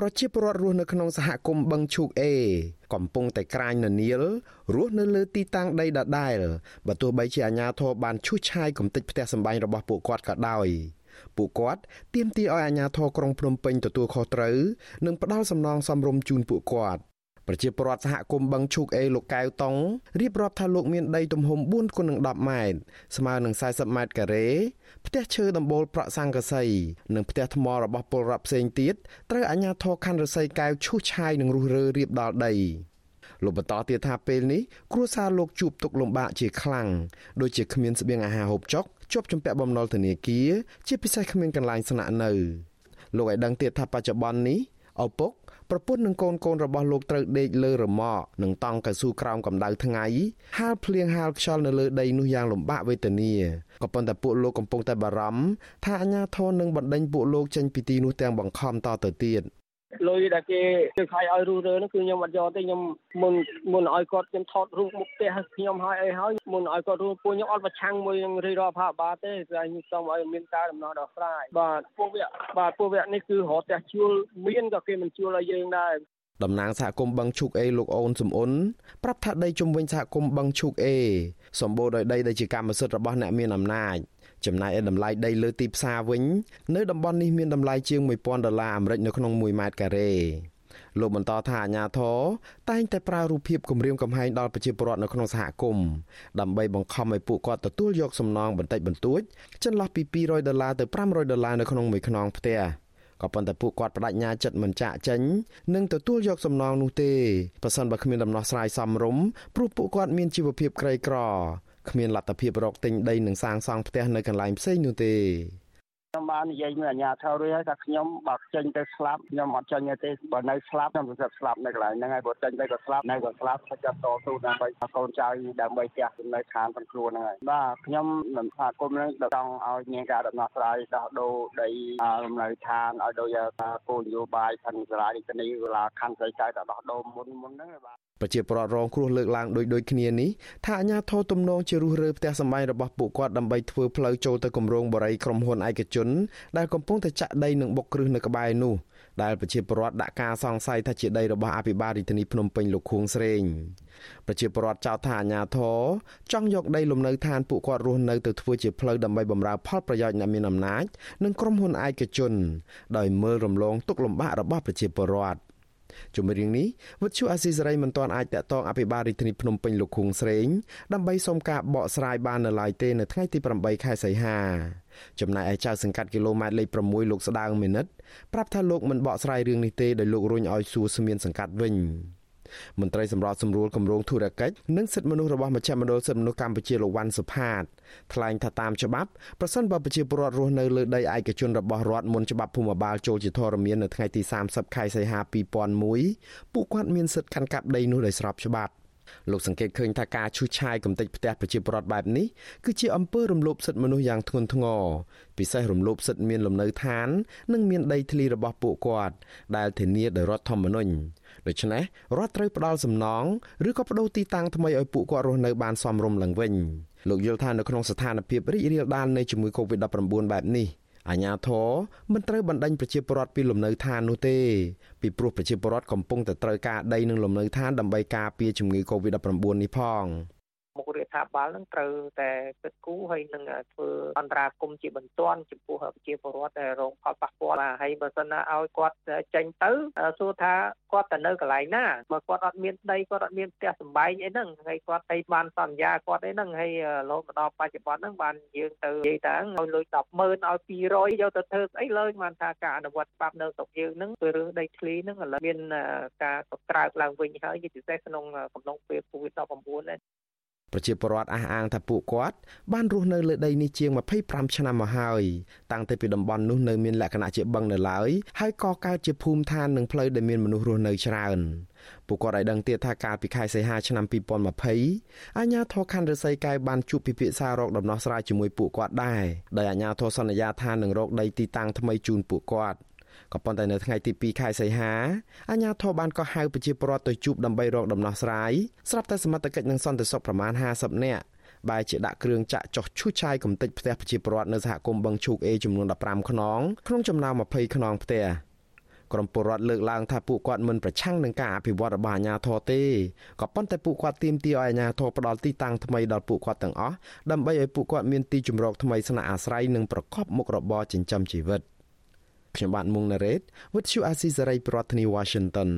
ប្រជាពលរដ្ឋរស់នៅក្នុងសហគមន៍បឹងឈូកអេកំពុងតែក្រាញននាលរស់នៅលើទីតាំងដីដដែលបើទោះបីជាអាជ្ញាធរបានឈូសឆាយកំទេចផ្ទះសម្បែងរបស់ពួកគាត់ក៏ដោយពួកគាត់ទាមទារឲ្យអាជ្ញាធរក្រុងភ្នំពេញទទួលខុសត្រូវនិងផ្ដល់សំណងសមរម្យជូនពួកគាត់ ប្រជាពលរដ្ឋសហគមន៍បឹងឈូកអេលោកកៅតុងរៀបរាប់ថាលោកមានដីទំហំ4គុណនឹង10ម៉ែត្រស្មើនឹង40ម៉ែត្រការ៉េផ្ទះឈើដំបូលប្រក់សង្កសីនិងផ្ទះថ្មរបស់ពលរដ្ឋផ្សេងទៀតត្រូវអាជ្ញាធរខណ្ឌរសីកែវឈូសឆាយនិងរុះរើរៀបដល់ដីលោកបន្តទៀតថាពេលនេះគ្រួសារលោកជួបទុក្ខលំបាកជាខ្លាំងដូចជាគ្មានស្បៀងអាហារហូបចុកជាប់ជំពាក់បំណុលធនាគារជាពិសេសគ្មានកន្លែងស្នាក់នៅលោកឲ្យដឹងទៀតថាបច្ចុប្បន្ននេះឪពុក ប្រពន្ធនិងកូនកូនរបស់លោកត្រូវដេកលើរមាក់និងតង់កៅស៊ូក្រោមកម្ដៅថ្ងៃហាលភ្លៀងហាលខ្យល់នៅលើដីនោះយ៉ាងលំបាកវេទនាក៏ប៉ុន្តែពួកលោកកំពុងតែបារម្ភថាអាជ្ញាធរនឹងបណ្ដេញពួកលោកចេញពីទីនោះទាំងបង្ខំតទៅទៀត លុយដែលគេគេខាយឲ្យរុះរើនោះគឺខ្ញុំអត់យកទេខ្ញុំមុនមុនឲ្យគាត់ខ្ញុំថតរូបមុខផ្ទះខ្ញុំឲ្យអីហើយមុនឲ្យគាត់រួចពួកខ្ញុំអត់ប្រឆាំងមួយនឹងរាជរដ្ឋាភិបាលទេតែខ្ញុំសូមឲ្យមានការដំណោះដោះស្រាយបាទពួកវគ្គបាទពួកវគ្គនេះគឺរត់ផ្ទះជួលមានក៏គេមិនជួលឲ្យយើងដែរតំណាងសហគមន៍បឹងឈូកអេលោកអូនសំអ៊ុនប្រាប់ថាដីជំវិញសហគមន៍បឹងឈូកអេសម្បូរដោយដីដែលជាកម្មសិទ្ធិរបស់អ្នកមានអំណាច ចំណែកឯតម្លៃដីលើទីផ្សារវិញ នៅតំបន់នេះមានតម្លៃជាង1000ដុល្លារអាមេរិកនៅក្នុង1ម៉ែត្រការ៉េលោកបន្តថាអាញាធរតែងតែប្រើរូបភាពគម្រាមកំហែងដល់ប្រជាពលរដ្ឋនៅក្នុងសហគមន៍ដើម្បីបង្ខំឲ្យពួកគាត់ទទួលយកសំណងបន្តិចបន្តួចចន្លោះពី200ដុល្លារទៅ500ដុល្លារនៅក្នុងមួយខ្នងផ្ទះក៏ប៉ុន្តែពួកគាត់បដិញ្ញាចិត្តមិនចាក់ចេញនិងទទួលយកសំណងនោះទេប្រសិនបើគ្មានដំណោះស្រាយសមរម្យព្រោះពួកគាត់មានជីវភាពក្រីក្រ គ្មានលទ្ធភាពរកទិញដីនិងសាងសង់ផ្ទះនៅកន្លែងផ្សេងនោះទេខ្ញុំបាននិយាយមួយអាញាធររួចហើយថាខ្ញុំបើចេញទៅស្លាប់ខ្ញុំអត់ចេញទេបើនៅស្លាប់ខ្ញុំទៅស្លាប់នៅកន្លែងហ្នឹងហើយបើចេញទៅក៏ស្លាប់នៅក៏ស្លាប់ខ្ញុំចាប់តស៊ូដើម្បីកូនចៅដើម្បីផ្ទះចំណុចឋានផងខ្លួនហ្នឹងហើយបាទខ្ញុំមិនថាគុំនឹងចង់ឲ្យមានការដំណោះស្រាយដោះដូរដីលំនៅឋានឲ្យដូចថាគោលនយោបាយផាន់សាលានេះនេះវេលាខណ្ឌស្រីចៅទៅដោះដូរមុនមុនហ្នឹងបាទ ប្រជាពលរដ្ឋរងគ្រោះលើកឡើងដូចដូចគ្នានេះថាអាញាធរទំនងជារុះរើផ្ទះសម្បែងរបស់ពួកគាត់ដើម្បីធ្វើផ្លូវចូលទៅគម្រោងបរិយាក្រុមហ៊ុនឯកជនដែលកំពុងតែចាក់ដីនិងបុកគ្រឹះនៅក្បែរនោះដែលប្រជាពលរដ្ឋដាក់ការសង្ស័យថាជាដីរបស់អភិបាលរាជធានីភ្នំពេញលោកខួងស្រេងប្រជាពលរដ្ឋចោទថាអាញាធរចង់យកដីលំនៅឋានពួកគាត់រស់នៅទៅធ្វើជាផ្លូវដើម្បីបម្រើផលប្រយោជន៍អ្នកមានអំណាចនិងក្រុមហ៊ុនឯកជន ដោយមើលរំលងទុកលំបាករបស់ប្រជាពលរដ្ឋ ជំរឿងនេះវិទ្យុអាស៊ីសេរីមិនទាន់អាចតាក់ទងអភិបាលរាជធានីភ្នំពេញលោកខួងស្រេងដើម្បីសុំការបកស្រាយបាននៅឡើយទេនៅថ្ងៃទី8ខែសីហាចំណែកឯចៅសង្កាត់គីឡូម៉ែត្រលេខ6លោកស្ដាងមេនិតប្រាប់ថាលោកមិនបកស្រាយរឿងនេះទេដោយលោករុញឲ្យសួរស្មានសង្កាត់វិញ មន្ត្រីសម្របសម្រួលគម្រោងធុរកិច្ចនិងសិទ្ធិមនុស្សរបស់មជ្ឈមណ្ឌលសិទ្ធិមនុស្សកម្ពុជាលោកវ៉ាន់សុផាតថ្លែងថាតាមច្បាប់ប្រសិនបើប្រជាពលរដ្ឋរស់នៅលើដីឯកជនរបស់រដ្ឋមុនច្បាប់ភូមិបាលចូលជាធរមាននៅថ្ងៃទី30ខែសីហា2001ពួកគាត់មានសិទ្ធិកាន់កាប់ដីនោះដោយស្របច្បាប់ លោកសង្កេតឃើញថាការឈូសឆាយកំទេចផ្ទះប្រជាពលរដ្ឋបែបនេះគឺជាអំពើរំលោភសិទ្ធិមនុស្សយ៉ាងធ្ងន់ធ្ងរពិសេសរំលោភសិទ្ធិមានលំនៅឋាន និងមានដីធ្លីរបស់ពួកគាត់ដែលធានាដោយរដ្ឋធម្មនុញ្ញដូច្នេះរដ្ឋត្រូវផ្ដល់សំណងឬក៏បដូរទីតាំងថ្មីឲ្យពួកគាត់រស់នៅបានសមរម្យឡើងវិញលោកយល់ថានៅក្នុងស្ថានភាពរីករាលដាលនៃជំងឺ Covid-19 បែបនេះ អាញាធរមិនត្រូវបណ្ដេញប្រជាពលរដ្ឋពីលំនៅឋាននោះទេពីព្រោះប្រជាពលរដ្ឋកំពុងតែត្រូវការដីនិងលំនៅឋានដើម្បីការពារជំងឺ Covid-19 នេះផង។ មុខរដ្ឋាភិបាលនឹងត្រូវតែគិតគូរហើយនឹងធ្វើអន្តរាគមជាបន្ទាន់ចំពោះប្រជាពលរដ្ឋដែលរងផលប៉ះពាល់ហើយបើសិនណាឲ្យគាត់ចេញទៅសួរថាគាត់ទៅនៅកន្លែងណាបើគាត់អត់មានដីគាត់អត់មានផ្ទះសម្បែងអីហ្នឹងហើយគាត់ទៅបានសន្យាគាត់អីហ្នឹងហើយរហូតមកដល់បច្ចុប្បន្នហ្នឹងបានយើងទៅនិយាយថាឲ្យលុយ100000ឲ្យ200យកទៅធ្វើស្អីលើបានថាការអនុវត្តច្បាប់នៅស្រុកយើងហ្នឹងគឺរឿងដីធ្លីហ្នឹងឥឡូវមានការកក្រើកឡើងវិញហើយជាពិសេសក្នុងកំឡុងពេល COVID-19 ហ្នឹង ប្រជាពលរដ្ឋអះអាងថាពួកគាត់បានរស់នៅលើដីនេះជាង25ឆ្នាំមកហើយតាំងពីពីតំបន់នោះនៅមានលក្ខណៈជាបឹងនៅឡើយហើយក៏កើតជាភូមិឋាននិងផ្លូវដែលមានមនុស្សរស់នៅច្រើនពួកគាត់ឲ្យដឹងទៀតថាកាលពីខែសីហាឆ្នាំ2020អាជ្ញាធរខណ្ឌរសីកែវបានជួបពិភាក្សារកដំណោះស្រាយជាមួយពួកគាត់ដែរដោយអាជ្ញាធរសន្យាថានឹងរកដីទីតាំងថ្មីជូនពួកគាត់ ក៏ប៉ុន្តែនៅថ្ងៃទី2ខែសីហាអាជ្ញាធរបានក៏ហៅប្រជាពលរដ្ឋទៅជួបដើម្បីរកដំណោះស្រាយស្រាប់តែសមត្ថកិច្ចនិងសន្តិសុខប្រមាណ50នាក់បែរជាដាក់គ្រឿងចាក់ចោះឈូសឆាយកំទេចផ្ទះប្រជាពលរដ្ឋនៅសហគមន៍បឹងឈូកអេចំនួន15ខ្នងក្នុងចំណោម20ខ្នងផ្ទះក្រមពលរដ្ឋលើកឡើងថាពួកគាត់មិនប្រឆាំងនឹងការអភិវឌ្ឍរបស់អាជ្ញាធរទេក៏ប៉ុន្តែពួកគាត់ទាមទារឲ្យអាជ្ញាធរផ្ដល់ទីតាំងថ្មីដល់ពួកគាត់ទាំងអស់ដើម្បីឲ្យពួកគាត់មានទីជម្រកថ្មីស្នាក់អាស្រ័យនិងប្រកបមុខរបរចិញ្ចឹមជីវិត។ ខ្ញុំបាទមុងណារ៉េត With you Azizi Saray ប្រធានាទី Washington